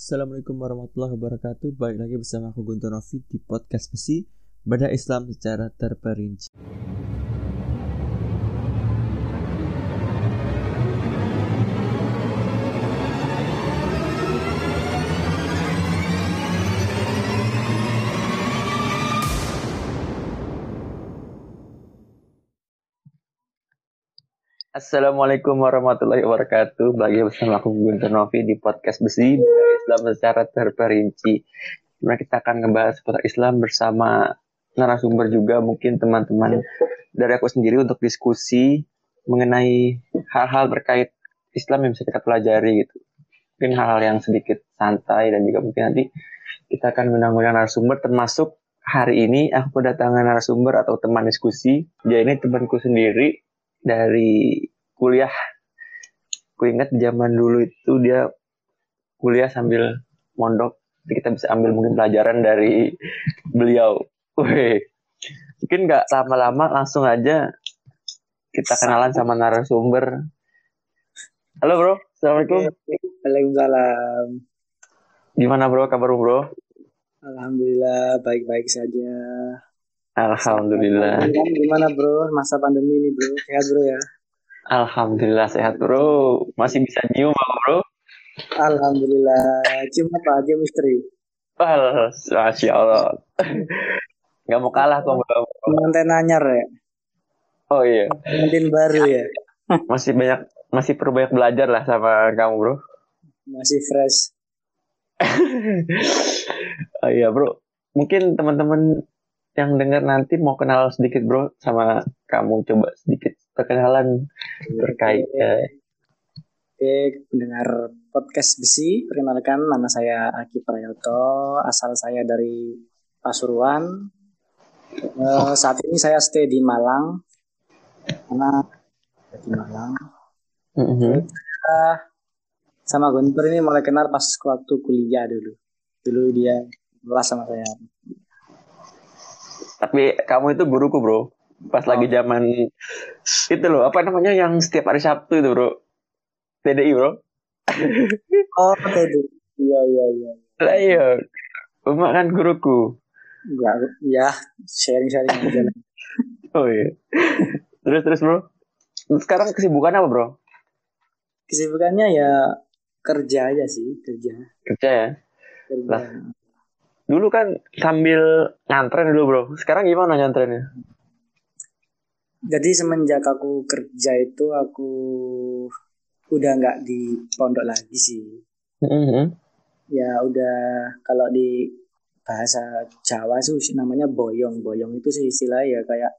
Assalamualaikum warahmatullahi wabarakatuh. Balik lagi bersama aku Guntur Novi di podcast Besi Beda Islam secara terperinci. Assalamualaikum warahmatullahi wabarakatuh. Bagi bersama aku Guntur Novi di podcast Besi Islam secara terperinci. Di mana kita akan ngebahas seputar Islam bersama narasumber juga mungkin teman-teman dari aku sendiri untuk diskusi mengenai hal-hal terkait Islam yang bisa kita pelajari gitu. Mungkin hal-hal yang sedikit santai dan juga mungkin nanti kita akan mengundang narasumber termasuk hari ini aku kedatangan narasumber atau teman diskusi. Dia ini temanku sendiri dari kuliah aku ingat zaman dulu itu dia kuliah sambil mondok jadi kita bisa ambil mungkin pelajaran dari beliau Wih. mungkin nggak lama-lama langsung aja kita kenalan sama narasumber halo bro assalamualaikum Waalaikumsalam. gimana bro kabar bro Alhamdulillah baik-baik saja. alhamdulillah Gimana bro masa pandemi ini bro? Sehat bro ya? Alhamdulillah sehat bro masih bisa nyium apa bro Alhamdulillah. Cium apa? Cium istri. Wah, masya Allah nggak mau kalah kok bro Pengantin anyar ya? oh iya Pengantin baru ya? masih banyak masih perlu banyak belajar lah sama kamu bro Masih fresh. oh iya bro mungkin teman-teman yang dengar nanti mau kenal sedikit bro sama kamu coba sedikit perkenalan terkait eh, Oke, pendengar podcast besi, perkenalkan nama saya Aki Prayoto, asal saya dari Pasuruan. Eh, saat ini saya stay di Malang, karena di Malang. mhm. Ah, sama Guntur ini mulai kenal pas waktu kuliah dulu. Dulu dia kelas sama saya. Tapi kamu itu guruku bro. Pas lagi zaman itu loh apa namanya yang setiap hari Sabtu itu bro. TDI bro. Oh, tadi. Iya, iya, iya. lah iya. Uma kan guruku. Enggak, ya sharing-sharing aja oh iya. Terus terus bro. Sekarang kesibukan apa bro? Kesibukannya ya kerja aja sih, kerja. kerja ya? Kerja. Lah. Dulu kan sambil ngantren dulu bro sekarang gimana nyantrennya Jadi semenjak aku kerja itu aku udah nggak di pondok lagi sih. Mhm. Ya udah kalau di bahasa Jawa sih namanya boyong. Boyong itu sih istilah ya kayak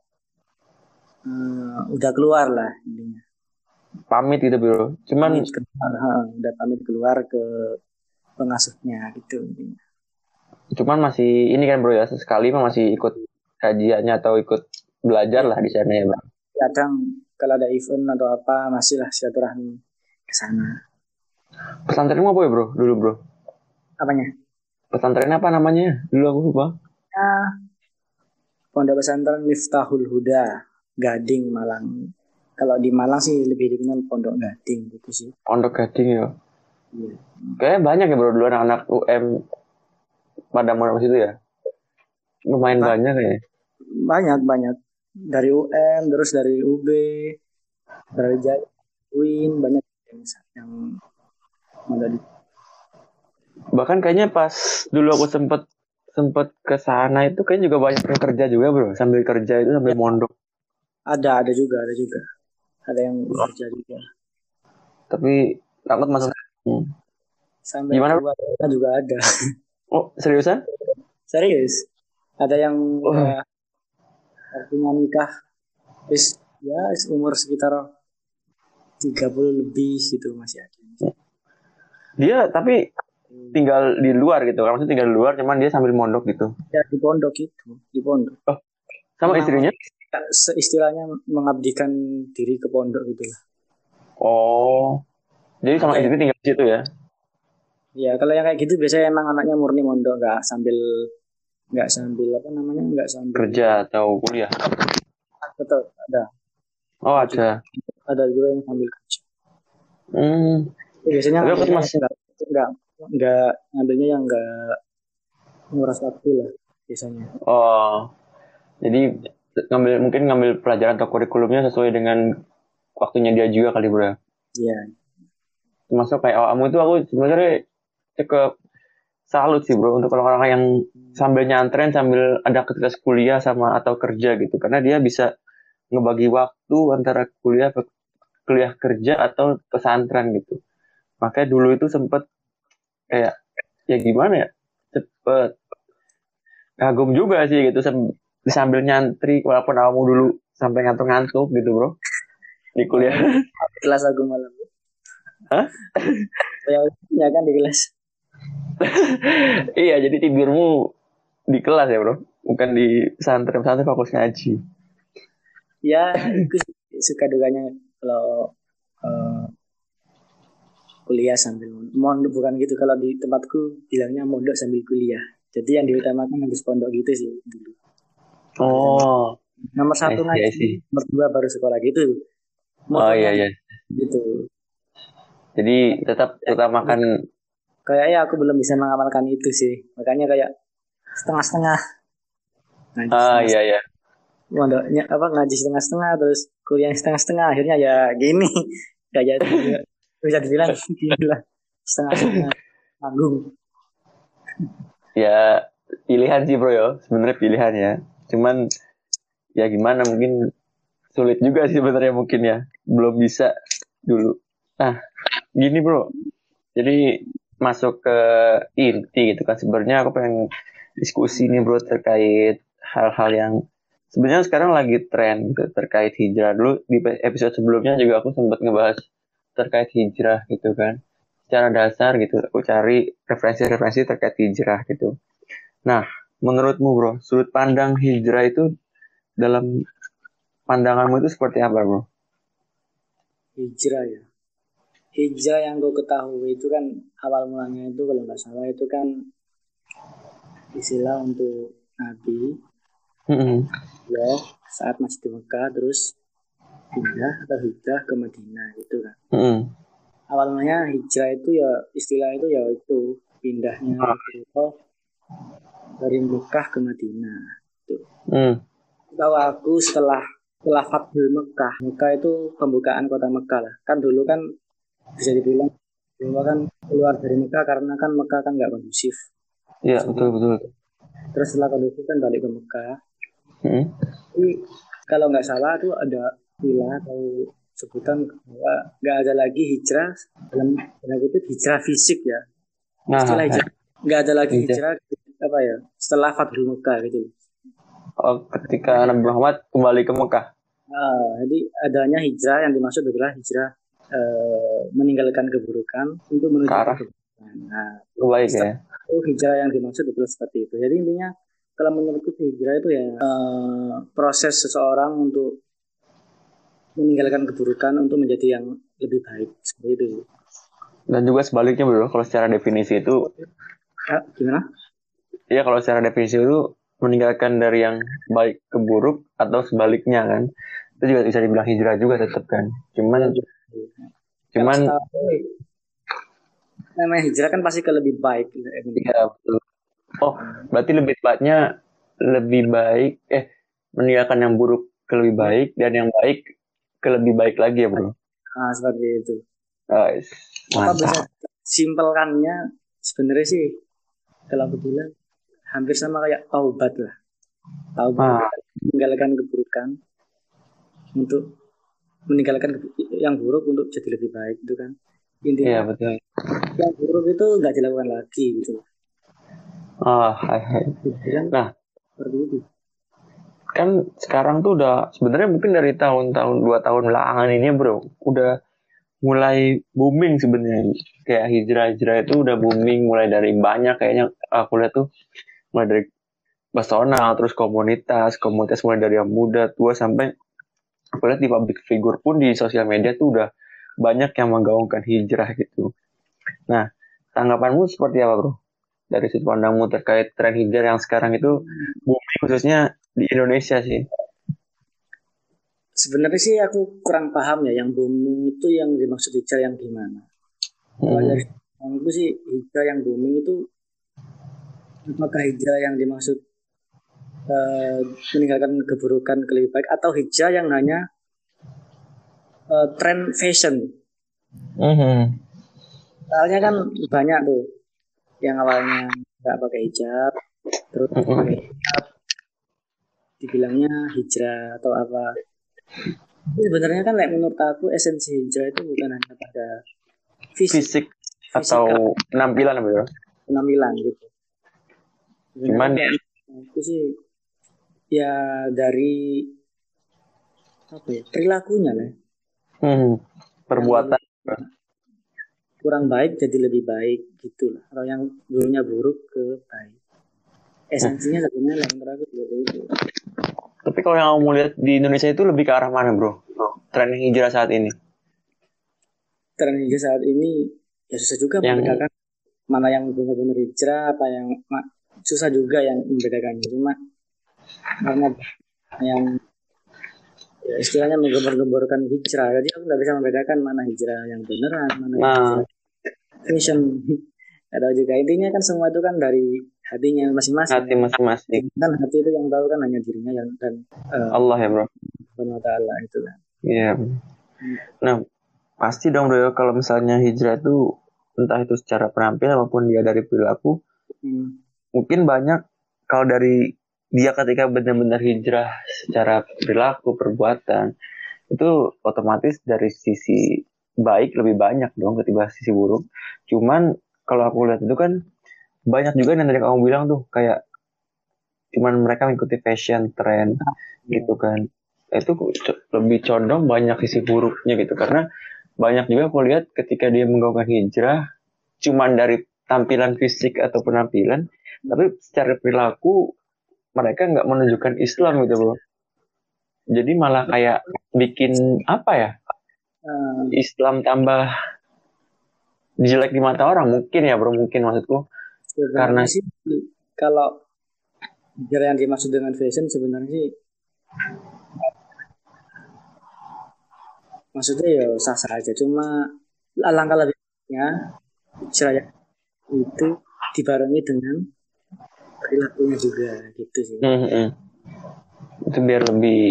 eh, udah keluar lah intinya. pamit gitu bro cuman Pamit keluar, ha, udah pamit keluar ke pengasuhnya gitu intinya. Cuman masih ini kan bro ya sesekali mah masih ikut kajiannya atau ikut belajar lah di sana ya bang Kadang kalau ada event atau apa masih lah silaturahmi ke sana. pesantren apa ya bro dulu bro Apanya? pesantren apa namanya dulu aku lupa Ya, Pondok Pesantren Miftahul Huda, Gading, Malang. Kalau di Malang sih lebih dikenal Pondok Gading gitu sih. pondok gading ya Iya. kayaknya banyak ya bro dulu anak-anak UM pada mau situ ya? Lumayan Ba- banyak ya Banyak banyak. Dari UM, terus dari UB, dari Win banyak yang yang di bahkan kayaknya pas dulu aku sempet sempet ke sana itu kayaknya juga banyak yang kerja juga bro. Sambil kerja itu sambil mondok. Ada ada juga ada juga. Ada yang kerja juga. Tapi takut masuk sampai Gimana? juga ada oh seriusan? Serius. Ada yang Oh. udah artinya nikah terus ya umur sekitar 30 lebih gitu masih ada. Dia tapi tinggal di luar gitu kan? Maksudnya tinggal di luar cuman dia sambil mondok gitu. Ya di pondok itu di pondok. Sama Nah. istrinya? istilahnya mengabdikan diri ke pondok gitu lah. Oh. Jadi sama Oke. istri tinggal di situ ya ya kalau yang kayak gitu biasanya emang anaknya murni mondok nggak sambil nggak sambil apa namanya nggak sambil kerja atau kuliah betul ada oh ada ada juga yang sambil kerja hmm biasanya Tapi aku nggak masih- nggak nggak nggak ngambilnya yang nggak nguras waktu lah biasanya. Oh, jadi ngambil mungkin ngambil pelajaran atau kurikulumnya sesuai dengan waktunya dia juga kali bro. Iya. Termasuk kayak awakmu itu aku sebenarnya cukup salut sih bro untuk orang-orang yang sambil nyantren sambil ada aktivitas kuliah sama atau kerja gitu. Karena dia bisa ngebagi waktu antara kuliah kuliah kerja atau pesantren gitu. Makanya dulu itu sempet kayak ya gimana ya cepet kagum juga sih gitu sambil nyantri walaupun awalmu dulu sampai ngantuk-ngantuk gitu bro di kuliah. Kelas aku malam. Hah? ya kan di kelas iya, jadi tidurmu di kelas ya bro, bukan di pesantren pesantren fokus ngaji. Ya, itu suka duganya kalau uh, kuliah sambil mondok bukan gitu kalau di tempatku bilangnya mondok sambil kuliah. Jadi yang diutamakan habis pondok gitu sih dulu. Oh. Nomor satu ngaji, nomor dua baru sekolah gitu. oh iya iya. Gitu. Jadi tetap utamakan kayaknya aku belum bisa mengamalkan itu sih. Makanya kayak setengah-setengah. Ngaji ah setengah iya iya. Mondoknya apa ngaji setengah-setengah terus kuliah setengah-setengah akhirnya ya gini. Ya jadi bisa dibilang gini lah setengah-setengah. Tanggung ya pilihan sih bro yo. Sebenarnya pilihan ya. Cuman ya gimana mungkin sulit juga sih sebenarnya mungkin ya. Belum bisa dulu. Nah gini bro. Jadi masuk ke inti gitu kan. Sebenarnya aku pengen diskusi nih bro terkait hal-hal yang sebenarnya sekarang lagi tren gitu terkait hijrah. Dulu di episode sebelumnya juga aku sempat ngebahas terkait hijrah gitu kan. Secara dasar gitu aku cari referensi-referensi terkait hijrah gitu. Nah menurutmu bro sudut pandang hijrah itu dalam pandanganmu itu seperti apa bro? Hijrah ya hijrah yang gue ketahui itu kan awal mulanya itu kalau nggak salah itu kan istilah untuk Nabi mm-hmm. ya saat masih di Mekah terus pindah atau hijrah ke Madinah gitu kan mm-hmm. awal mulanya hijrah itu ya istilah itu ya itu pindahnya itu dari Mekah ke Madinah itu mm. tahu aku setelah setelah Fathul Mekah Mekah itu pembukaan kota Mekah lah kan dulu kan bisa dibilang bahwa kan keluar dari Mekah karena kan Mekah kan nggak kondusif. Iya betul betul. Terus setelah kondusif kan balik ke Mekah. Hmm. Jadi kalau nggak salah tuh ada istilah atau sebutan bahwa nggak ada lagi hijrah dalam dalam itu hijrah fisik ya. Nah, istilah hijrah nggak ada lagi hijrah, hijrah apa ya setelah Fathul Mekah gitu. Oh, ketika Nabi Muhammad kembali ke Mekah. Nah, jadi adanya hijrah yang dimaksud adalah hijrah uh, meninggalkan keburukan untuk menuju arah keburukan. Nah, baik ya. Itu hijrah yang dimaksud betul seperti itu. Jadi intinya kalau menurutku hijrah itu ya uh, proses seseorang untuk meninggalkan keburukan untuk menjadi yang lebih baik seperti itu. Dan juga sebaliknya bro, kalau secara definisi itu ya, gimana? Iya kalau secara definisi itu meninggalkan dari yang baik ke buruk atau sebaliknya kan itu juga bisa dibilang hijrah juga tetap kan cuman Cuman namanya hijrah kan pasti ke lebih baik. Iya betul. Oh, berarti lebih tepatnya lebih baik eh meninggalkan yang buruk ke lebih baik dan yang baik ke lebih baik lagi ya bro. Ah seperti itu. Oh, Apa bisa simpelkannya sebenarnya sih kalau aku bilang hampir sama kayak taubat lah. Taubat ah. meninggalkan keburukan untuk meninggalkan yang buruk untuk jadi lebih baik itu kan? Intinya iya betul. yang buruk itu nggak dilakukan lagi gitu. Oh hai hai. Nah. Seperti itu. Kan sekarang tuh udah sebenarnya mungkin dari tahun-tahun dua tahun belakangan ini bro udah mulai booming sebenarnya. Kayak hijrah-hijrah itu udah booming mulai dari banyak kayaknya aku lihat tuh mulai dari personal terus komunitas komunitas mulai dari yang muda tua sampai lihat di public figure pun di sosial media tuh udah banyak yang menggaungkan hijrah gitu. Nah, tanggapanmu seperti apa bro? Dari sudut pandangmu terkait tren hijrah yang sekarang itu booming khususnya di Indonesia sih. Sebenarnya sih aku kurang paham ya yang booming itu yang dimaksud hijrah yang gimana. Hmm. Kalau dari sih hijrah yang booming itu apakah hijrah yang dimaksud uh, meninggalkan keburukan ke lebih baik atau hijrah yang hanya uh, tren fashion. Mm-hmm. Soalnya kan banyak tuh yang awalnya nggak pakai hijab, terus mm-hmm. pakai hijab, dibilangnya hijrah atau apa. Tapi sebenarnya kan like, menurut aku esensi hijrah itu bukan hanya pada fisik, fisik atau penampilan apa ya? Penampilan gitu. Cuman itu sih ya dari apa ya perilakunya lah. Hmm, perbuatan kurang baik jadi lebih baik gitulah. Atau yang dulunya buruk ke baik. Esensinya sebenarnya yang terakhir seperti itu. Tapi kalau yang kamu lihat di Indonesia itu lebih ke arah mana, bro? Tren hijrah saat ini? Tren hijrah saat ini ya susah juga yang... membedakan mana yang benar-benar hijrah, apa yang susah juga yang membedakannya. Cuma karena yang ya, istilahnya menggembar-gemborkan hijrah, jadi aku nggak bisa membedakan mana hijrah yang beneran, mana nah. hijrah fashion. Ada juga intinya kan semua itu kan dari hatinya masing-masing. Hati masing-masing. Kan hati itu yang tahu kan hanya dirinya yang dan uh, Allah ya bro. Allah itu kan. Iya. Nah pasti dong bro kalau misalnya hijrah itu entah itu secara penampilan maupun dia dari perilaku, hmm. mungkin banyak kalau dari dia ketika benar-benar hijrah secara perilaku perbuatan itu otomatis dari sisi baik lebih banyak dong ketimbang sisi buruk. Cuman kalau aku lihat itu kan banyak juga yang tadi kamu bilang tuh kayak cuman mereka mengikuti fashion trend gitu kan itu lebih condong banyak sisi buruknya gitu karena banyak juga aku lihat ketika dia menggaungkan hijrah cuman dari tampilan fisik atau penampilan tapi secara perilaku mereka nggak menunjukkan Islam gitu bro. Jadi malah kayak bikin apa ya? Hmm. Islam tambah jelek di mata orang mungkin ya bro mungkin maksudku. Karena sih kalau yang dimaksud dengan fashion sebenarnya sih maksudnya ya sah sah aja. Cuma alangkah lebihnya ceraya itu dibarengi dengan perilakunya juga gitu sih. Mm -hmm. itu biar lebih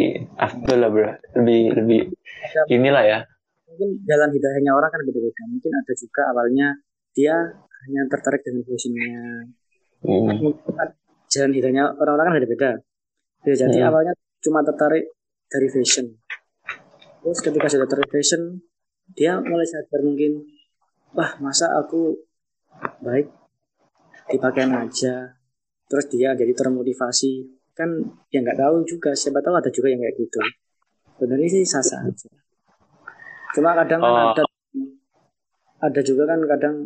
afdol lah bro. Lebih lebih ya, inilah ya. Mungkin jalan hidayahnya orang kan beda-beda. Mungkin ada juga awalnya dia hanya tertarik dengan fashionnya. Hmm. jalan hidupnya orang-orang kan beda-beda. Bisa jadi hmm. awalnya cuma tertarik dari fashion. Terus ketika sudah tertarik fashion dia mulai sadar mungkin wah masa aku baik dipakaian aja terus dia jadi termotivasi kan ya nggak tahu juga siapa tahu ada juga yang kayak gitu sebenarnya sih sah sah aja cuma kadang kan oh. ada ada juga kan kadang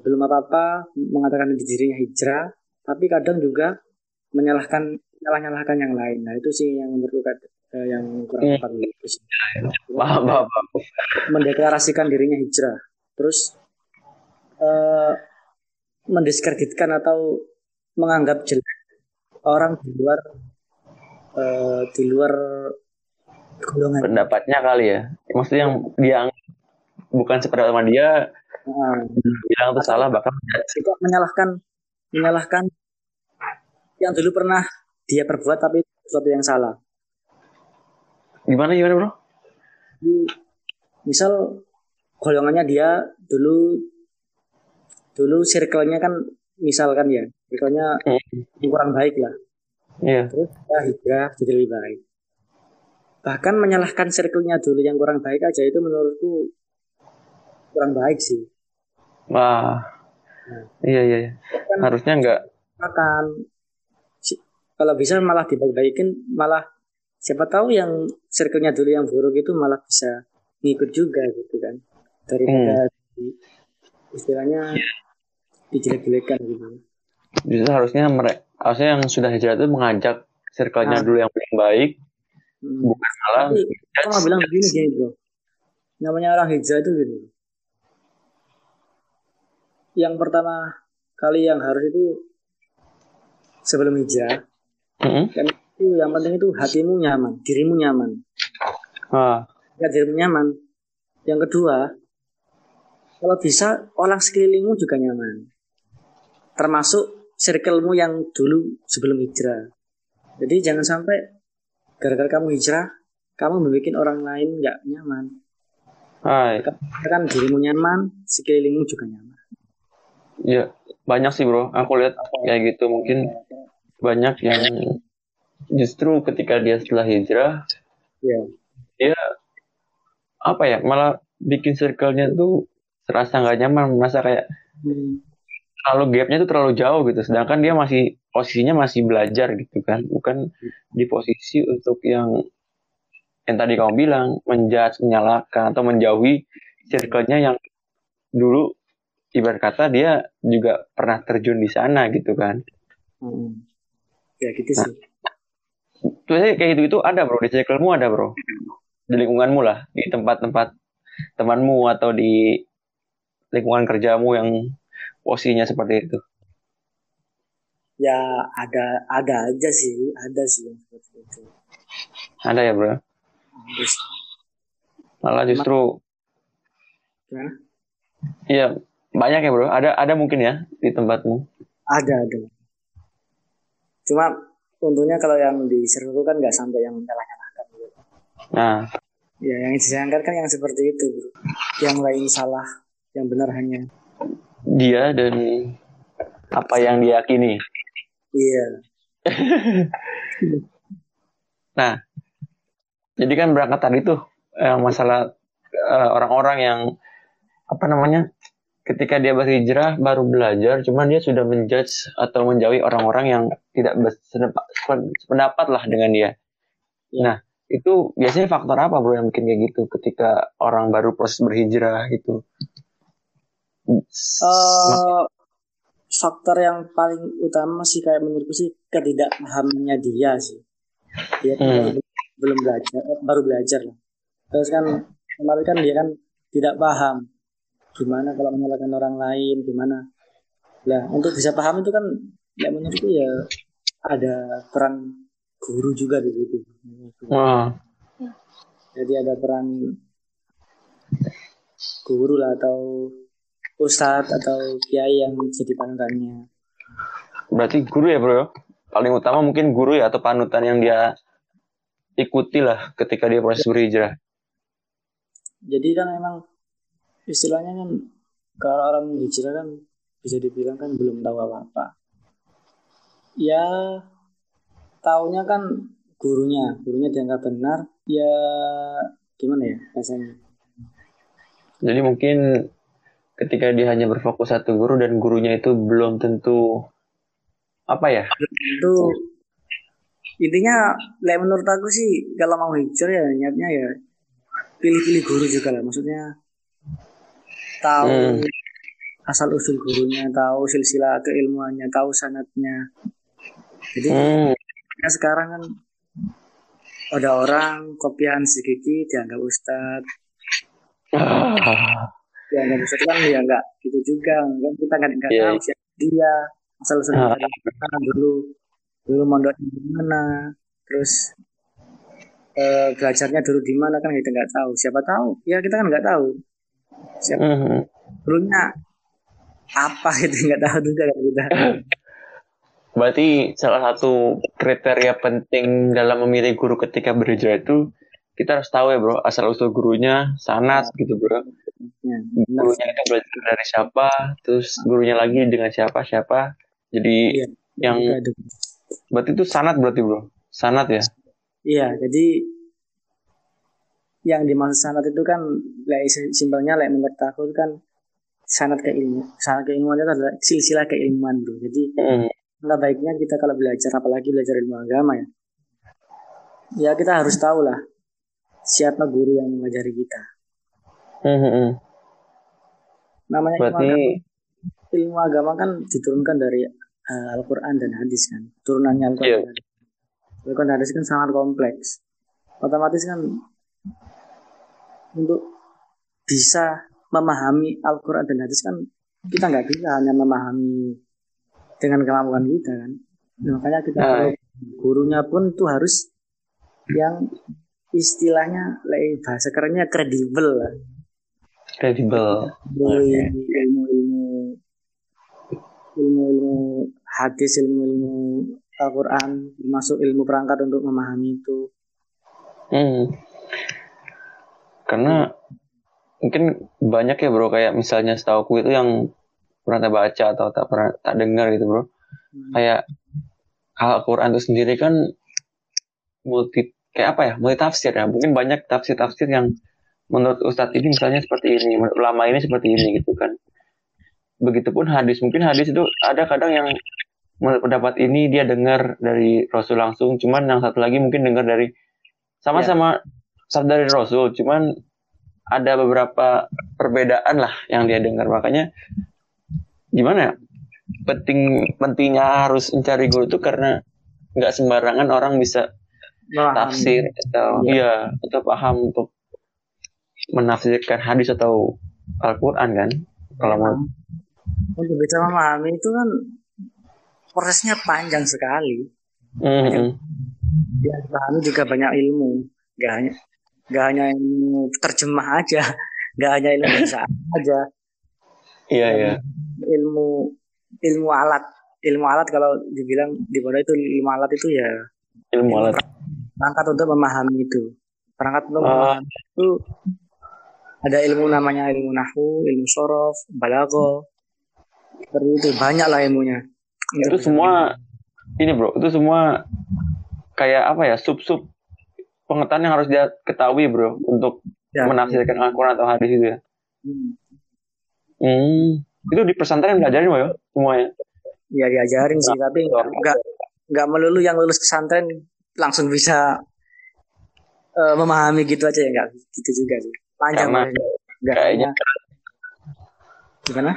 belum apa-apa mengatakan dirinya hijrah, tapi kadang juga menyalahkan nyalah-nyalahkan yang lain. Nah itu sih yang menurut eh, yang kurang tepat. Hmm. Mendeklarasikan dirinya hijrah, terus eh, mendiskreditkan atau menganggap jelek orang di luar eh, di luar golongan. Pendapatnya kali ya, maksudnya yang dia bukan sependapat sama dia Hmm. bilang itu salah bahkan kita menyalahkan menyalahkan yang dulu pernah dia perbuat tapi sesuatu yang salah. Gimana gimana bro? Misal golongannya dia dulu dulu circle-nya kan misalkan ya, circle-nya hmm. kurang baik lah. Iya. Terus ya hijrah jadi lebih baik. Bahkan menyalahkan circle-nya dulu yang kurang baik aja itu menurutku kurang baik sih. Wah. Nah, iya iya. iya. Kan Harusnya enggak. Makan. Kalau bisa malah dibaik-baikin, malah siapa tahu yang circle-nya dulu yang buruk itu malah bisa ngikut juga gitu kan. Daripada hmm. Istilahnya dijelek-jelekan gitu. Justru harusnya mereka harusnya yang sudah hijrah itu mengajak circle-nya nah. dulu yang paling baik. Hmm. Bukan malah. Tapi, aku bilang begini gini bro. Namanya orang hijrah itu gitu yang pertama kali yang harus itu sebelum hijrah mm-hmm. kan itu yang penting itu hatimu nyaman dirimu nyaman ah. ya dirimu nyaman yang kedua kalau bisa orang sekelilingmu juga nyaman. Termasuk circlemu yang dulu sebelum hijrah. Jadi jangan sampai gara-gara kamu hijrah kamu membuat orang lain nggak nyaman. Hai. kan dirimu nyaman sekelilingmu juga nyaman. Ya, banyak sih bro. Aku lihat kayak gitu mungkin banyak yang justru ketika dia setelah hijrah, ya. dia apa ya malah bikin circle-nya tuh terasa nggak nyaman, merasa kayak Hmm. terlalu gapnya tuh terlalu jauh gitu. Sedangkan dia masih posisinya masih belajar gitu kan, bukan di posisi untuk yang yang tadi kamu bilang menjudge, menyalahkan atau menjauhi circle-nya yang dulu ibarat kata dia juga pernah terjun di sana gitu kan. Hmm. ya gitu sih Biasanya kayak gitu itu ada bro di circlemu ada bro di lingkunganmu lah di tempat-tempat temanmu atau di lingkungan kerjamu yang posisinya seperti itu. ya ada ada aja sih ada sih yang seperti itu Ada ya bro. ada sih. Malah justru Gimana? iya banyak ya bro. Ada ada mungkin ya di tempatmu. ada ada cuma untungnya kalau yang di circle itu kan nggak sampai yang nyalah nyalahkan gitu. Nah ya yang disayangkan kan yang seperti itu bro yang lain salah yang benar hanya. Dia dan apa yang diyakini. iya. Nah jadi kan berangkat tadi tuh eh, masalah eh, orang-orang yang apa namanya ketika dia berhijrah baru belajar cuman dia sudah menjudge atau menjauhi orang-orang yang tidak sependapat lah dengan dia. Nah itu biasanya faktor apa bro yang bikin kayak gitu ketika orang baru proses berhijrah gitu Eh, faktor yang paling utama sih kayak menurutku sih ketidakpahamannya dia sih. Dia kan Hmm. belum belajar eh, baru belajar. Lah terus kan kemarin kan dia kan tidak paham gimana kalau menyalahkan orang lain gimana. Lah untuk bisa paham itu kan ya menurutku ya ada peran guru juga di situ. Wah. Jadi ada peran guru lah atau ustadz atau kiai yang jadi panutannya berarti guru ya bro paling utama mungkin guru ya atau panutan yang dia ikuti lah ketika dia proses berhijrah jadi kan emang istilahnya kan kalau orang hijrah kan bisa dibilang kan belum tahu apa apa ya taunya kan gurunya gurunya dianggap benar ya gimana ya rasanya? Jadi mungkin ketika dia hanya berfokus satu guru dan gurunya itu belum tentu apa ya? itu intinya like menurut aku sih kalau mau hijrah ya niatnya ya pilih-pilih guru juga lah. Maksudnya tahu Hmm. asal usul gurunya tahu silsilah keilmuannya tahu sanatnya. Jadi Hmm, ya sekarang kan ada orang kopian si Kiki dianggap ustad. Ah, dianggap ustad kan ya enggak gitu juga kan kita nggak nggak Iya. tahu siapa dia asal usul Ah. dari mana dulu dulu mondoknya di mana terus eh, belajarnya dulu di mana kan kita nggak tahu siapa tahu ya kita kan nggak tahu siapa hmm. dulunya apa itu nggak tahu juga kan kita Berarti salah satu kriteria penting dalam memilih guru ketika berhijrah itu kita harus tahu ya bro asal usul gurunya sanat gitu bro. ya. Gurunya itu belajar dari siapa, terus gurunya lagi dengan siapa siapa. Jadi Iya. yang ada. berarti itu sanat berarti bro. Sanat ya. Iya, jadi yang dimaksud sanat itu kan like, simpelnya like, menurut aku itu kan sanat keilmu sanat keilmuan itu adalah silsilah keilmuan bro jadi Hmm. Nah, baiknya kita kalau belajar apalagi belajar ilmu agama ya ya kita harus tahu lah siapa guru yang mengajari kita Hmm, hmm, hmm. namanya ilmu agama, Berarti ilmu agama kan diturunkan dari eh, Al-Quran dan hadis kan turunannya Al-Quran dan hadis. Al-Quran dan hadis kan sangat kompleks otomatis kan untuk bisa memahami Al-Quran dan hadis kan kita nggak bisa hanya memahami dengan kemampuan kita kan Nah, makanya kita Nah. perlu gurunya pun tuh harus yang istilahnya bahasa kerennya kredibel lah. Kredibel ilmu-ilmu ilmu-ilmu hadis ilmu-ilmu Al-Quran masuk ilmu perangkat untuk memahami itu. Hmm. karena mungkin banyak ya bro kayak misalnya setahu itu yang pernah tak baca atau tak pernah tak dengar gitu bro. Hmm. kayak Al-Quran itu sendiri kan multi kayak apa ya multi tafsir ya mungkin banyak tafsir-tafsir yang menurut Ustadz ini misalnya seperti ini menurut ulama ini seperti ini gitu kan begitupun hadis mungkin hadis itu ada kadang yang menurut pendapat ini dia dengar dari Rasul langsung cuman yang satu lagi mungkin dengar dari sama-sama ya. dari Rasul cuman ada beberapa perbedaan lah yang dia dengar makanya gimana ya penting pentingnya harus mencari guru itu karena nggak sembarangan orang bisa. Tafsir atau ya. iya atau paham untuk menafsirkan hadis atau Al-Quran kan? Kalau mau untuk bisa memahami itu kan prosesnya panjang sekali. Mm-hmm. ya pahami juga banyak ilmu. Gak hanya gak hanya ilmu terjemah aja gak hanya ilmu bahasa aja. Iya iya. Ilmu ilmu alat. Ilmu alat kalau dibilang di mana itu ilmu alat itu ya ilmu alat perangkat untuk memahami itu. Perangkat untuk uh, memahami itu ada ilmu namanya ilmu nahu ilmu sorof balago. Seperti itu banyak lah ilmunya itu semua ini bro itu semua kayak apa ya sub sub pengetahuan yang harus dia ketahui bro untuk ya, menafsirkan ya. Al-Quran atau hadis itu ya. Hmm. hmm. itu di pesantren belajarin bro ya semuanya? Ya diajarin sih tapi nggak nggak melulu yang lulus pesantren langsung bisa uh, memahami gitu aja ya nggak gitu juga sih. Panjang Karena nggak kayaknya gimana?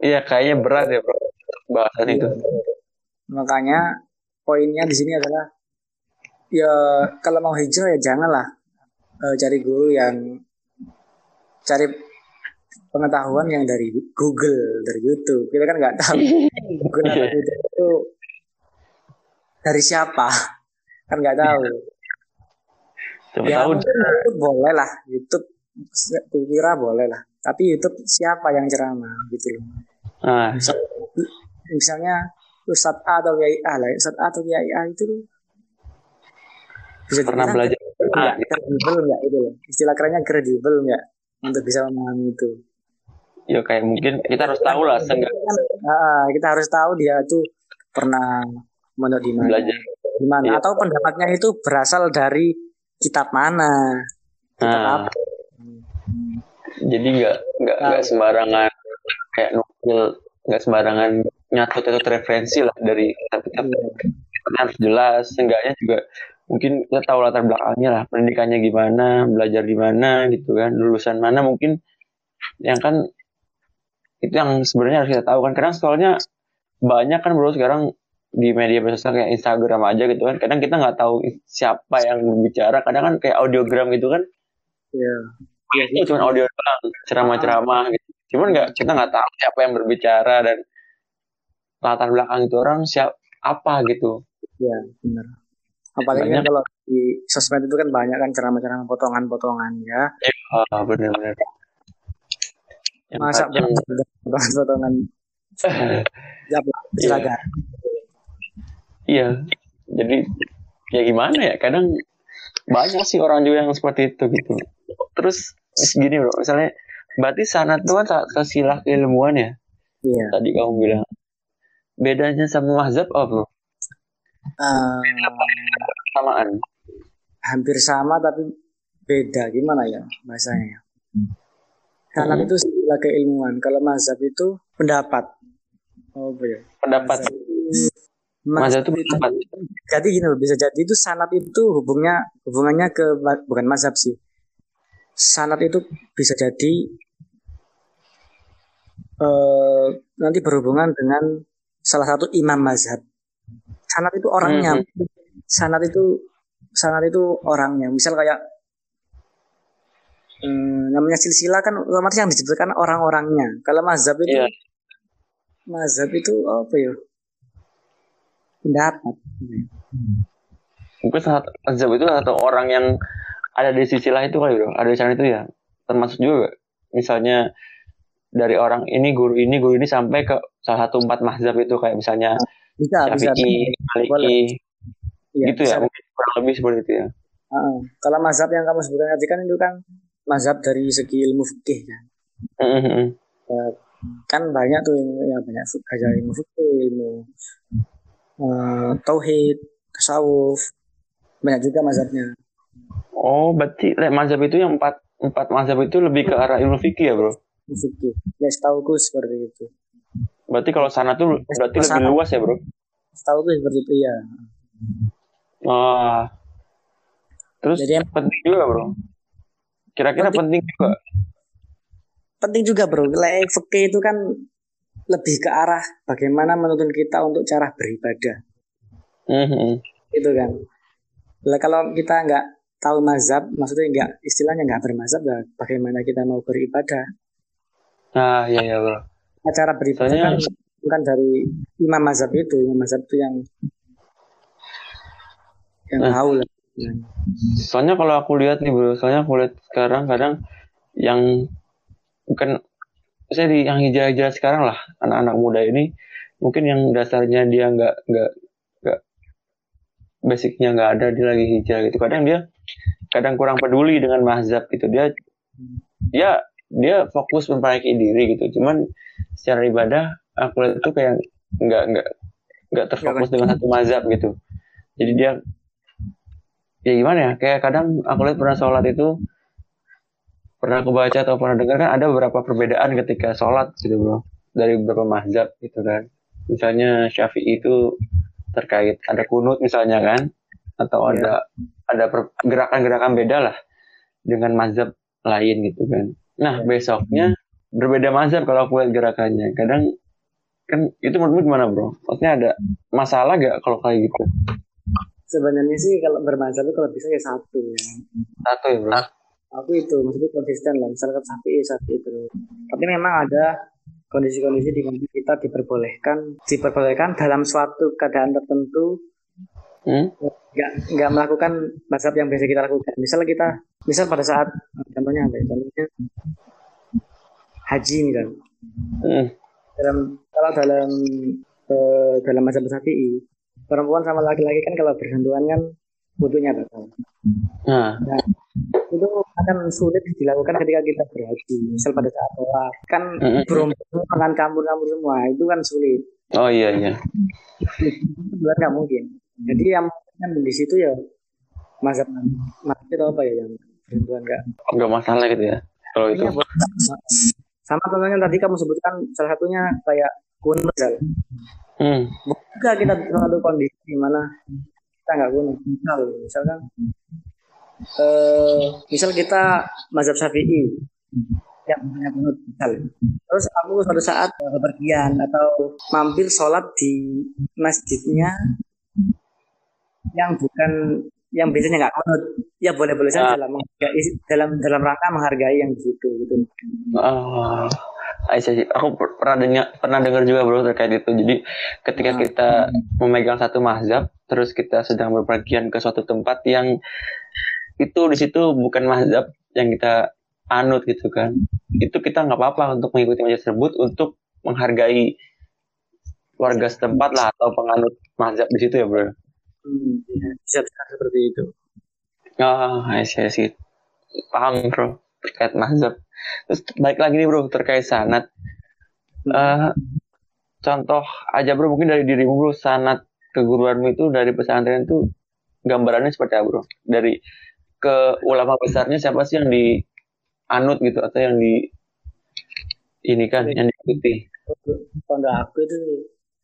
Iya kayaknya berat ya bro bahasan itu. Makanya poinnya di sini adalah ya kalau mau hijrah ya janganlah uh, cari guru yang cari pengetahuan yang dari Google dari YouTube. Kita kan nggak tahu Google atau YouTube itu dari siapa kan nggak tahu. Coba ya, tahu YouTube boleh lah. YouTube kira boleh lah. Tapi YouTube siapa yang ceramah gitu loh. Ah. misalnya Ustadz A atau Kiai A lah. Ustadz A atau Kiai A itu bisa pernah belajar kredibel nggak? Itu loh. Istilah kerennya kredibel nggak untuk bisa memahami itu? Ya kayak mungkin kita harus tahu lah seenggak ah, kita harus tahu dia tuh pernah menurut di mana. Belajar di mana iya. atau pendapatnya itu berasal dari kitab mana kitab nah. apa jadi nggak nggak nggak nah. sembarangan kayak nukil nggak sembarangan nyatut atau referensi lah dari kitab-kitab iya. harus jelas seenggaknya juga mungkin kita tahu latar belakangnya lah pendidikannya gimana belajar di mana gitu kan lulusan mana mungkin yang kan itu yang sebenarnya harus kita tahu kan karena soalnya banyak kan bro sekarang di media sosial kayak Instagram aja gitu kan. Kadang kita nggak tahu siapa yang berbicara. Kadang kan kayak audiogram gitu kan. Iya. Yeah. itu cuma audio doang ceramah-ceramah gitu. Cuman nggak kita nggak tahu siapa yang berbicara dan latar belakang itu orang siapa apa gitu. Ya benar. Apalagi kan kalau di sosmed itu kan banyak kan ceramah-ceramah potongan-potongan ya. Iya benar-benar. Masa potongan-potongan. Ya, Iya, jadi ya gimana ya? Kadang banyak sih orang juga yang seperti itu gitu. Terus gini bro, misalnya berarti sanat itu kan sesilah keilmuan ya? Iya. Tadi kamu bilang. Bedanya sama mazhab apa bro? Uh, samaan. Hampir sama tapi beda gimana ya bahasanya? Sanat hmm. itu sesilah keilmuan. Kalau mazhab itu pendapat. Oh, ya? Pendapat. Mazhab Mazhab itu tempat. Jadi gini loh, bisa jadi itu sanat itu hubungnya hubungannya ke bukan mazhab sih. Sanat itu bisa jadi uh, nanti berhubungan dengan salah satu imam mazhab. Sanat itu orangnya. Hmm. Sanat itu sanat itu orangnya. Misal kayak um, namanya silsilah kan otomatis yang disebutkan orang-orangnya. Kalau mazhab itu yeah. mazhab itu apa ya? Pendapat. Mungkin saat azab itu atau orang yang ada di sisi lain itu kali bro, ada di sana itu ya termasuk juga misalnya dari orang ini guru ini guru ini sampai ke salah satu empat mazhab itu kayak misalnya bisa bisa Syafi'i. Maliki, Iya, gitu bisa. ya mungkin kurang lebih seperti itu ya. Heeh. kalau mazhab yang kamu sebutkan tadi kan itu kan mazhab dari segi ilmu fikih kan Mhm. Ya, kan banyak tuh yang ya banyak aja ilmu fikih ilmu eh, tauhid tasawuf banyak juga mazhabnya Oh, berarti mazhab itu yang empat empat mazhab itu lebih ke arah ilmu fikih ya, bro? ilmu fikih ya setahuku seperti itu Berarti kalau sana tuh berarti lebih Sana. luas ya, bro? setahuku seperti itu ya Ah. Terus Jadi penting juga, bro. Kira-kira penting juga. penting juga bro Lek fikih itu kan lebih ke arah bagaimana menuntun kita untuk cara beribadah Mhm. gitu kan lah kalau kita nggak tahu mazhab maksudnya nggak istilahnya nggak bermazhab lah bagaimana kita mau beribadah Nah, iya ya, bro. Nah, cara beribadah Soalnya- kan bukan dari imam mazhab itu imam mazhab itu yang yang Nah. tahu lah Soalnya kalau aku lihat nih, bro, soalnya aku lihat sekarang kadang yang bukan saya di yang hijau-hijau sekarang lah anak-anak muda ini. Mungkin yang dasarnya dia nggak nggak nggak basicnya nggak ada dia lagi hijau gitu. Kadang dia kadang kurang peduli dengan mazhab gitu. Dia ya dia fokus memperbaiki diri gitu. Cuman secara ibadah aku lihat itu kayak nggak nggak nggak terfokus dengan satu mazhab gitu. Jadi dia ya gimana ya? Kayak kadang aku lihat pernah sholat itu pernah aku baca atau pernah dengar kan ada beberapa perbedaan ketika sholat gitu bro. Dari beberapa mazhab gitu kan. Misalnya syafi'i itu terkait ada kunut misalnya kan atau Iya. ada ada gerakan-gerakan beda lah dengan mazhab lain gitu kan. Nah Iya. besoknya berbeda mazhab kalau aku lihat gerakannya. Kadang kan itu menurutmu gimana bro? Maksudnya ada masalah gak kalau kayak gitu? Sebenarnya sih kalau bermazhab itu kalau bisa ya satu ya. Satu ya bro aku itu maksudnya konsisten lah. Misalkan sapi sapi itu tapi memang ada kondisi-kondisi di mana kita diperbolehkan diperbolehkan dalam suatu keadaan tertentu hmm? nggak nggak melakukan mazhab yang biasa kita lakukan. Misal kita misal pada saat contohnya apa ya? Contohnya haji misal. Hmm. dalam kalau dalam eh, dalam mazhab Syafi'i perempuan sama laki-laki kan kalau bersentuhan kan wudhunya batal nah itu akan sulit dilakukan ketika kita berhaji misal pada saat sholat. Kan berumur dengan campur-campur semua itu kan sulit. Oh iya iya. Itu bukan nggak mungkin. Jadi yang kan di situ ya mazhab mazhab itu apa ya yang bersentuhan nggak? Nggak masalah gitu ya kalau itu. Iya, sama contohnya tadi kamu sebutkan salah satunya kayak kunut hmm. juga kita terlalu kondisi di mana kita nggak kunut misal misalkan eh misal kita mazhab syafi'i yang punya kunut misal. Terus aku suatu saat bepergian atau mampir sholat di masjidnya yang bukan yang biasanya nggak kunut ya boleh boleh saja Ah. dalam dalam dalam rangka menghargai yang di situ gitu. Ah, Aisyah sih. Aku per- pernah dengar pernah dengar juga bro terkait itu. Jadi ketika Ah. kita memegang satu mazhab, terus kita sedang berpergian ke suatu tempat yang itu di situ bukan mazhab yang kita anut gitu kan. Itu kita nggak apa-apa untuk mengikuti mazhab tersebut untuk menghargai warga setempat lah atau penganut mazhab di situ ya bro. Hmm, ya, bisa bisa seperti itu Ah, Aisyah sih. Paham bro terkait mazhab. Terus baik lagi nih bro terkait sanat. Eh, contoh aja bro mungkin dari dirimu bro sanat keguruanmu itu dari pesantren itu gambarannya seperti apa bro dari ke ulama besarnya siapa sih yang dianut gitu atau yang di ini kan yang diikuti kalau aku itu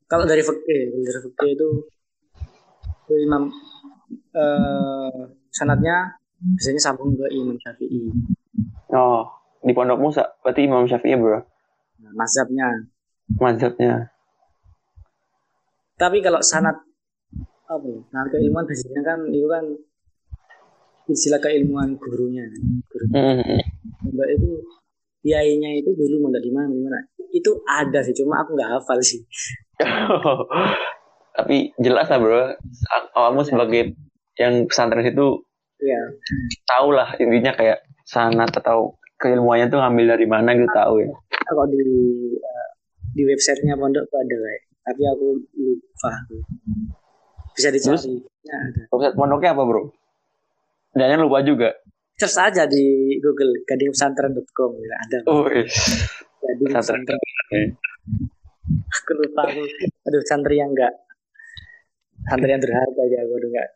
kalau dari kalau dari itu itu imam eh sanatnya biasanya sambung ke imam syafi'i oh di pondok Musa. Berarti Imam Syafi'i bro? Nah, mazhabnya. Mazhabnya. Tapi kalau sanat apa ya sanat keilmuan biasanya kan itu kan istilah keilmuan gurunya. Guru. Hmm. Mbak itu kiainya itu dulu mondok di mana di mana? Itu ada sih cuma aku nggak hafal sih. Tapi jelas lah bro. Kamu sebagai yang pesantren itu iya. tahu lah intinya kayak sanat atau keilmuannya tuh ngambil dari mana gitu tahu ya. Kalau di uh, di websitenya pondok tuh ada kayak, tapi aku lupa. Bisa dicari. Ya, ada. Website pondoknya apa bro? Dan lupa juga. Search aja di Google gadingpesantren.com ya ada. Oh, iya. Gading Pesantren. pesantren. Aku lupa aku. Aduh santri yang enggak santri yang berharga ya aku udah enggak.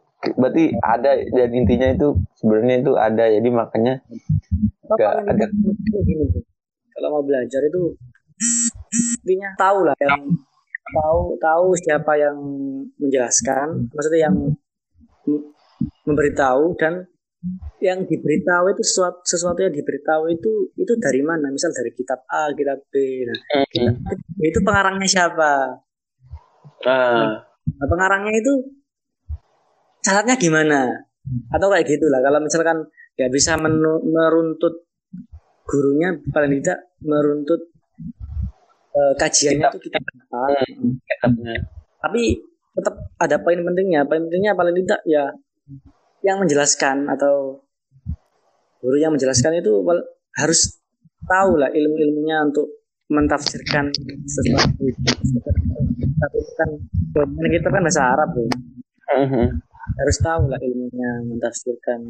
Berarti ada dan intinya itu sebenarnya itu ada jadi makanya Nggak ada. Kalau mau belajar itu intinya tahu lah yang tahu tahu siapa yang menjelaskan, maksudnya yang memberitahu dan yang diberitahu itu sesuatu, sesuatu yang diberitahu itu itu dari mana? Misal dari kitab A, kitab B. Nah, kitab A itu pengarangnya siapa? Ah, Nah, pengarangnya itu syaratnya gimana? Atau kayak gitulah. Kalau misalkan nggak bisa meruntut gurunya, paling tidak meruntut eh, kajiannya itu kita apa. kitabnya. Tapi tetap ada poin pentingnya. Poin pentingnya paling tidak ya yang menjelaskan atau guru yang menjelaskan itu harus tahu lah ilmu-ilmunya untuk mentafsirkan sesuatu itu. Tapi kan kita kan bahasa Arab tuh Mhm. Harus tahu lah ilmunya mentafsirkan.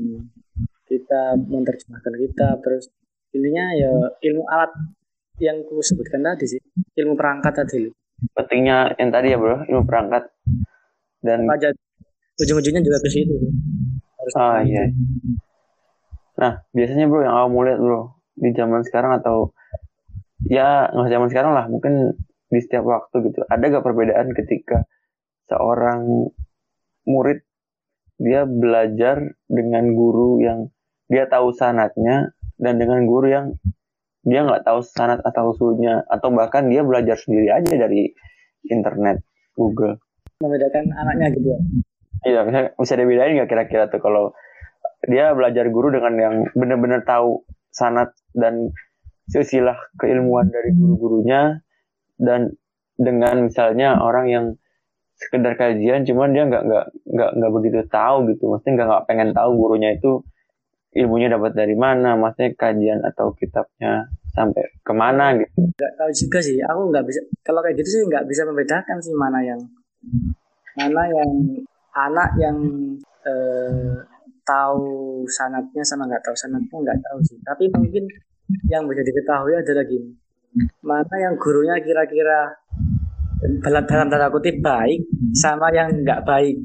Kita menerjemahkan kitab terus intinya ya ilmu alat yang ku sebutkan tadi sih ilmu perangkat tadi. Pentingnya yang tadi ya bro, ilmu perangkat. Dan aja? Ujung-ujungnya juga ke situ. Harus ah iya. Nah biasanya bro yang kamu lihat bro di zaman sekarang atau ya nggak zaman sekarang lah mungkin di setiap waktu gitu. Ada gak perbedaan ketika seorang murid dia belajar dengan guru yang dia tahu sanatnya dan dengan guru yang dia nggak tahu sanat atau usulnya atau bahkan dia belajar sendiri aja dari internet Google. Membedakan anaknya gitu ya? Iya, bisa, bisa dibedain nggak kira-kira tuh kalau dia belajar guru dengan yang benar-benar tahu sanat dan silsilah keilmuan dari guru-gurunya dan dengan misalnya orang yang sekedar kajian cuman dia nggak nggak nggak nggak begitu tahu gitu. Maksudnya nggak nggak pengen tahu gurunya itu ilmunya dapat dari mana maksudnya kajian atau kitabnya sampai ke mana gitu. Nggak tahu juga sih. Aku nggak bisa kalau kayak gitu sih nggak bisa membedakan sih mana yang mana yang anak yang eh, tahu sanatnya sama nggak tahu sanatnya nggak tahu sih. Tapi mungkin yang bisa diketahui adalah gini. Mana yang gurunya kira-kira dalam dalam tanda kutip baik sama yang nggak baik.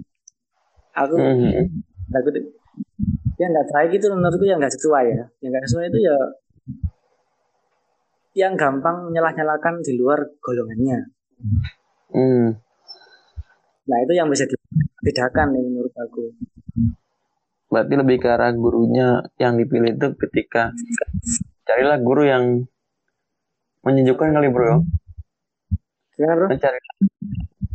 Aku Mhm. kutip yang nggak baik itu menurutku yang nggak sesuai ya. Yang nggak sesuai itu ya yang gampang nyalah-nyalakan di luar golongannya. Hmm. nah itu yang bisa dibedakan nih menurut aku. Berarti lebih ke arah gurunya yang dipilih itu ketika carilah guru yang menyejukkan kali bro gimana bro mencari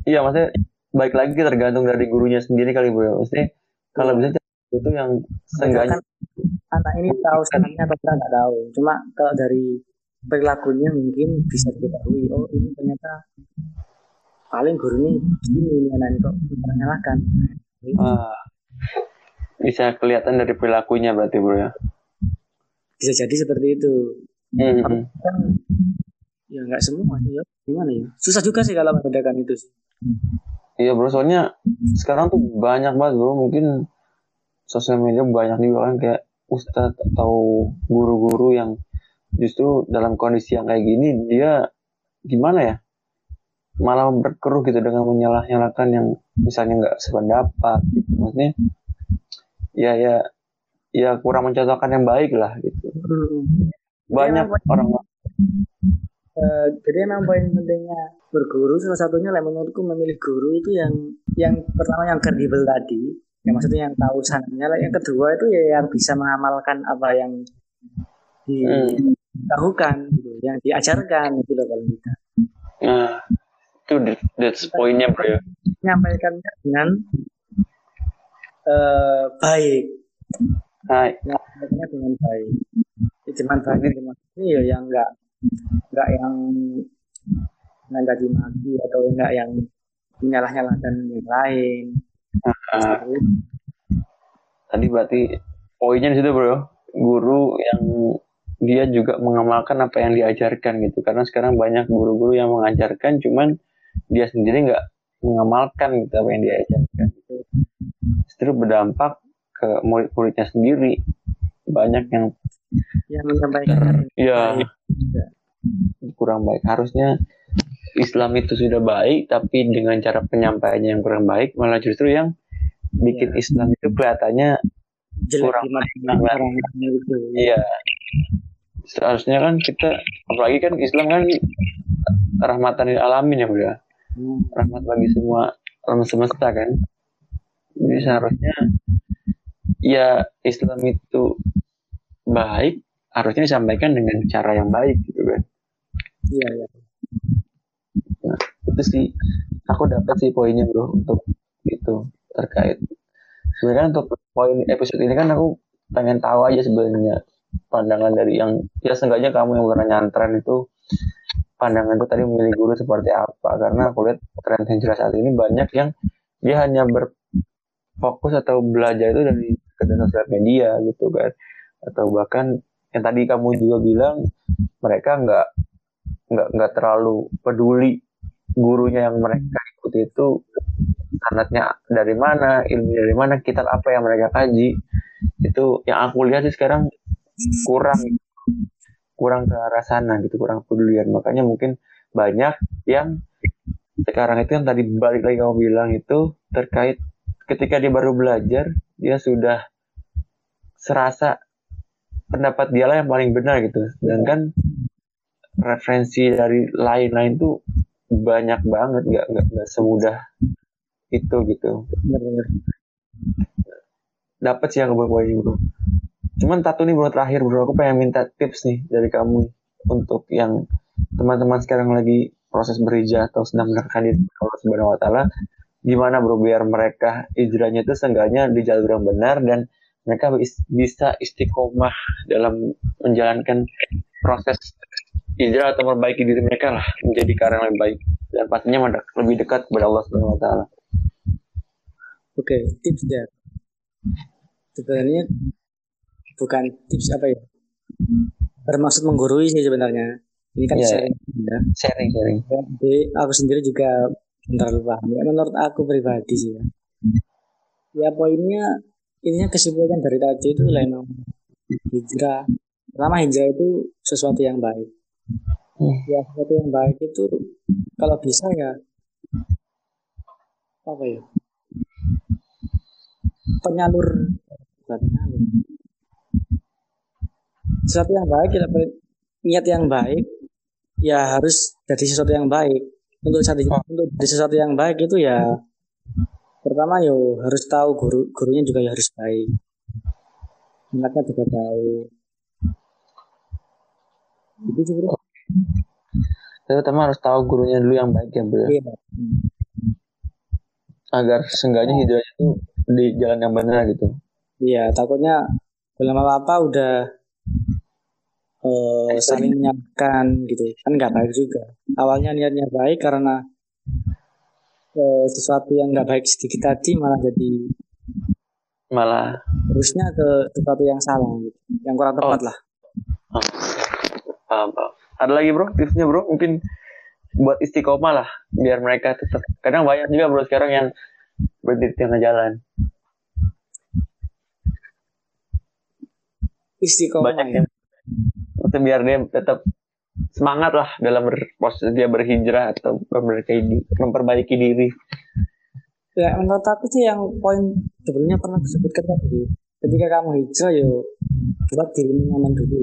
iya maksudnya baik lagi tergantung dari gurunya sendiri kali bro maksudnya kalau bisa cari guru itu yang seenggaknya Misalkan anak ini tahu sanatnya atau nggak tahu. Cuma kalau dari perilakunya mungkin bisa diketahui oh ini ternyata paling guru ini gini ini anak ini kok kita nyalakan ah, bisa kelihatan dari perilakunya berarti bro ya. Bisa jadi seperti itu. Mhm. kan ya nggak semua sih ya. Gimana ya? Susah juga sih kalau membedakan itu sih. Iya bro soalnya sekarang tuh banyak banget bro. Mungkin sosial media banyak juga kan kayak ustadz atau guru-guru yang justru dalam kondisi yang kayak gini dia gimana ya? Malah berkeruh gitu dengan menyalah-nyalakan yang misalnya nggak sependapat gitu. Maksudnya ya ya ya kurang mencontohkan yang baik lah gitu. Banyak Iya, orang Eh, jadi emang poin pentingnya berguru salah satunya lah menurutku memilih guru itu yang yang pertama yang kredibel tadi. Yang maksudnya yang tahu sananya. Lah yang kedua itu ya yang bisa mengamalkan apa yang ditahukan gitu yang diajarkan gitu loh kalau kita nah itu that- that's poinnya bro ya. Menyampaikannya dengan eh, baik. Nah menyampaikannya dengan baik. Ya, cuman baik cuman ini ya yang enggak enggak yang caci maki atau enggak yang menyalah-nyalahkan yang lain. Ah, tadi berarti poinnya di situ bro. Guru yang dia juga mengamalkan apa yang diajarkan gitu. Karena sekarang banyak guru-guru yang mengajarkan cuman dia sendiri nggak mengamalkan gitu apa yang diajarkan justru berdampak ke murid-muridnya sendiri. Banyak yang yang menyampaikan ya kurang baik harusnya Islam itu sudah baik tapi dengan cara penyampaiannya yang kurang baik malah justru yang bikin ya. Islam itu kelihatannya jelek kurang orang itu iya seharusnya kan kita apalagi kan Islam kan rahmatan alamin ya bro ya. hmm. rahmat bagi semua alam semesta kan jadi seharusnya ya Islam itu baik harusnya disampaikan dengan cara yang baik gitu kan. Iya iya. Nah, itu sih aku dapat sih poinnya bro untuk itu terkait. Sebenarnya untuk poin episode ini kan aku pengen tahu aja sebenarnya pandangan dari yang ya seenggaknya kamu yang pernah nyantren itu pandangan itu tadi memilih guru seperti apa. Karena aku lihat tren hijrah saat ini banyak yang dia hanya berfokus atau belajar itu dari kedai sosial media gitu kan. Atau bahkan yang tadi kamu juga bilang mereka nggak nggak nggak terlalu peduli gurunya yang mereka ikuti itu sanatnya dari mana ilmu dari mana kitab apa yang mereka kaji. Itu yang aku lihat sih sekarang kurang kurang ke arah sana gitu kurang pedulian. Makanya mungkin banyak yang sekarang itu yang tadi balik lagi kamu bilang itu terkait ketika dia baru belajar dia sudah serasa pendapat dia lah yang paling benar gitu. Sedangkan referensi dari lain-lain tuh banyak banget nggak nggak semudah itu gitu. Dapat sih yang gue ini bro. Cuman satu nih bro terakhir bro, aku pengen minta tips nih dari kamu untuk yang teman-teman sekarang lagi proses berhijrah atau sedang mendekatkan diri Allah Subhanahu wa taala gimana bro biar mereka hijrahnya itu seenggaknya di jalur yang benar dan mereka bisa istiqomah dalam menjalankan proses hijrah atau memperbaiki diri mereka lah menjadi karang yang baik. Dan pastinya lebih dekat kepada Allah Subhanahu wa taala. Oke, tips ya. Sebenarnya bukan tips apa ya? Bermaksud menggurui sih sebenarnya. Ini kan yeah, sharing ya. Sharing sharing. Jadi aku sendiri juga terlalu paham. Ya menurut aku pribadi sih ya. Ya poinnya ininya kesimpulan dari tadi itu lain hijrah pertama hijrah itu sesuatu yang baik hmm. ya sesuatu yang baik itu kalau bisa ya apa ya penyalur bukan penyalur sesuatu yang baik kita niat yang baik ya harus jadi sesuatu yang baik untuk saat oh. untuk jadi sesuatu yang baik itu ya pertama yo harus tahu guru gurunya juga ya harus baik. Anaknya juga tahu. Itu juga pertama harus tahu gurunya dulu yang baik ya bro iya. agar seenggaknya hidupnya itu di jalan yang benar gitu. Iya takutnya belum apa apa udah uh, saling menyamakan gitu. Kan nggak baik juga. Awalnya niatnya baik karena uh, sesuatu yang nggak baik sedikit tadi malah jadi malah terusnya ke sesuatu yang salah gitu yang kurang tepat oh. lah. Oh. paham, ada lagi bro? Tipsnya bro? Mungkin buat istiqomah lah biar mereka tetap kadang banyak juga bro sekarang yang berhenti di tengah jalan. Istiqomah banyak yang itu biar dia tetap semangat lah dalam proses dia berhijrah atau memperbaiki, memperbaiki diri. Ya menurut aku sih yang poin sebelumnya pernah disebutkan tadi, ketika kamu hijrah yo buat dirimu nyaman dulu.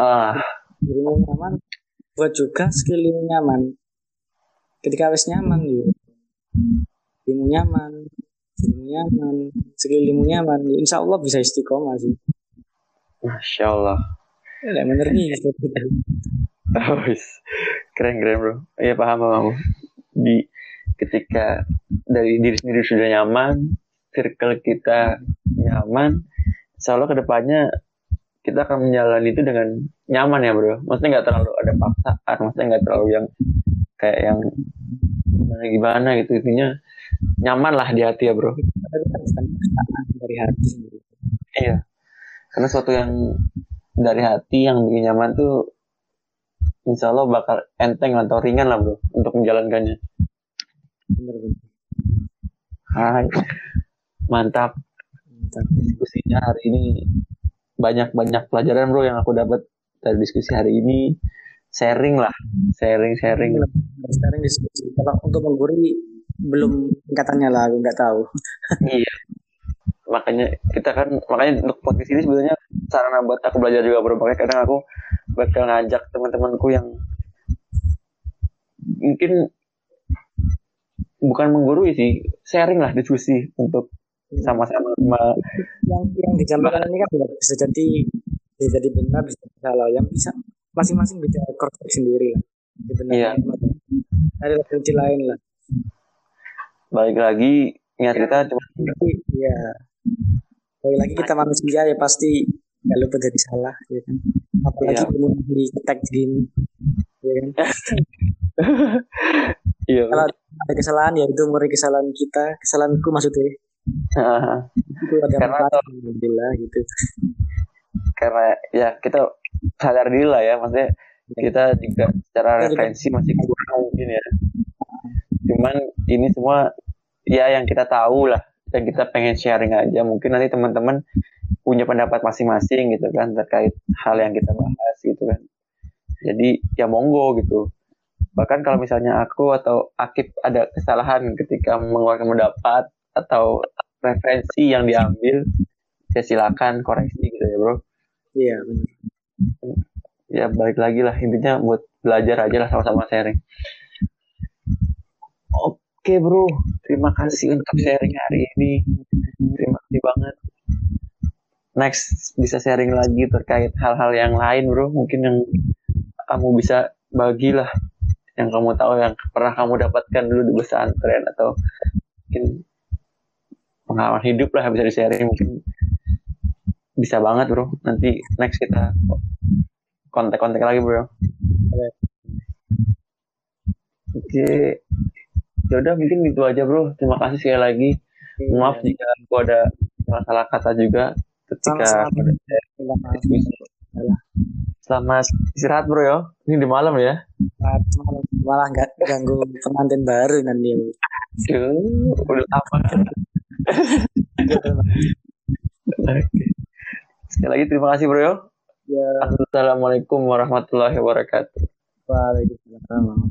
Ah. Dirimu nyaman, buat juga skillmu nyaman. Ketika wis nyaman yo, dirimu nyaman, dirimu nyaman, skillmu nyaman, insya Allah bisa istiqomah sih. Masya Allah. Ya, mengerti Oh, keren keren bro. Iya paham paham. Di ketika dari diri sendiri sudah nyaman, circle kita nyaman, insya Allah ke depannya kita akan menjalani itu dengan nyaman ya bro. Maksudnya nggak terlalu ada paksaan, maksudnya nggak terlalu yang kayak yang gimana gimana gitu intinya nyaman lah di hati ya bro. Dari hati. Iya karena sesuatu yang dari hati yang bikin nyaman tuh insya Allah bakal enteng atau ringan lah bro untuk menjalankannya. Bener bener. Hai. Mantap. Mantap. diskusinya hari ini banyak banyak pelajaran bro yang aku dapat dari diskusi hari ini. Sharing lah. Sharing sharing. Dan sekarang diskusi kalau untuk mengguri belum tingkatannya lah aku nggak tahu. Iya makanya kita kan makanya untuk podcast ini sebenarnya sarana buat aku belajar juga bro. Makanya kadang aku bakal ngajak teman-temanku yang mungkin bukan menggurui sih sharing lah diskusi untuk sama-sama ma- yang yang dijabarkan ini kan bisa- jadi bisa jadi benar bisa salah. Yang bisa masing-masing bisa check sendiri lah. Jadi benar Iya. ada referensi lain lah. Balik lagi niat kita cuma tapi ya balik lagi kita manusia ya pasti nggak lupa jadi salah ya kan? Apalagi belum di tag gini ya kan? Iya. Kalau ada kesalahan ya itu murni kesalahan kita kesalahanku maksudnya. Itu ada Karena kalau- alhamdulillah gitu. Karena ya kita sadar diri lah ya maksudnya kita juga secara juga- referensi masih kurang mungkin ya. Cuman ini semua ya yang kita tahu lah yang kita pengen sharing aja mungkin nanti teman-teman punya pendapat masing-masing gitu kan terkait hal yang kita bahas gitu kan. Jadi ya monggo gitu. Bahkan kalau misalnya aku atau Akib ada kesalahan ketika mengeluarkan pendapat atau referensi yang diambil ya silakan koreksi gitu ya bro. Iya benar. Ya balik lagi lah intinya buat belajar aja lah sama-sama sharing. Oke bro. Terima kasih untuk sharing hari ini. Terima kasih banget. Next bisa sharing lagi terkait hal-hal yang lain bro. Mungkin yang kamu bisa bagilah yang kamu tahu yang pernah kamu dapatkan dulu di pesantren atau mungkin pengalaman hidup lah bisa di sharing mungkin bisa banget bro. Nanti next kita kontak-kontak lagi bro. Boleh. Oke yaudah mungkin itu aja bro. Terima kasih sekali lagi. Maaf jika aku ada salah-salah kata juga. Ketika maaf. diskusi. selamat istirahat bro ya. Ini di malam ya. Malah- malah nggak ganggu pengantin baru nanti Duh, udah apa Oke. sekali lagi terima kasih bro ya. Ya. Assalamualaikum warahmatullahi wabarakatuh. Waalaikumsalam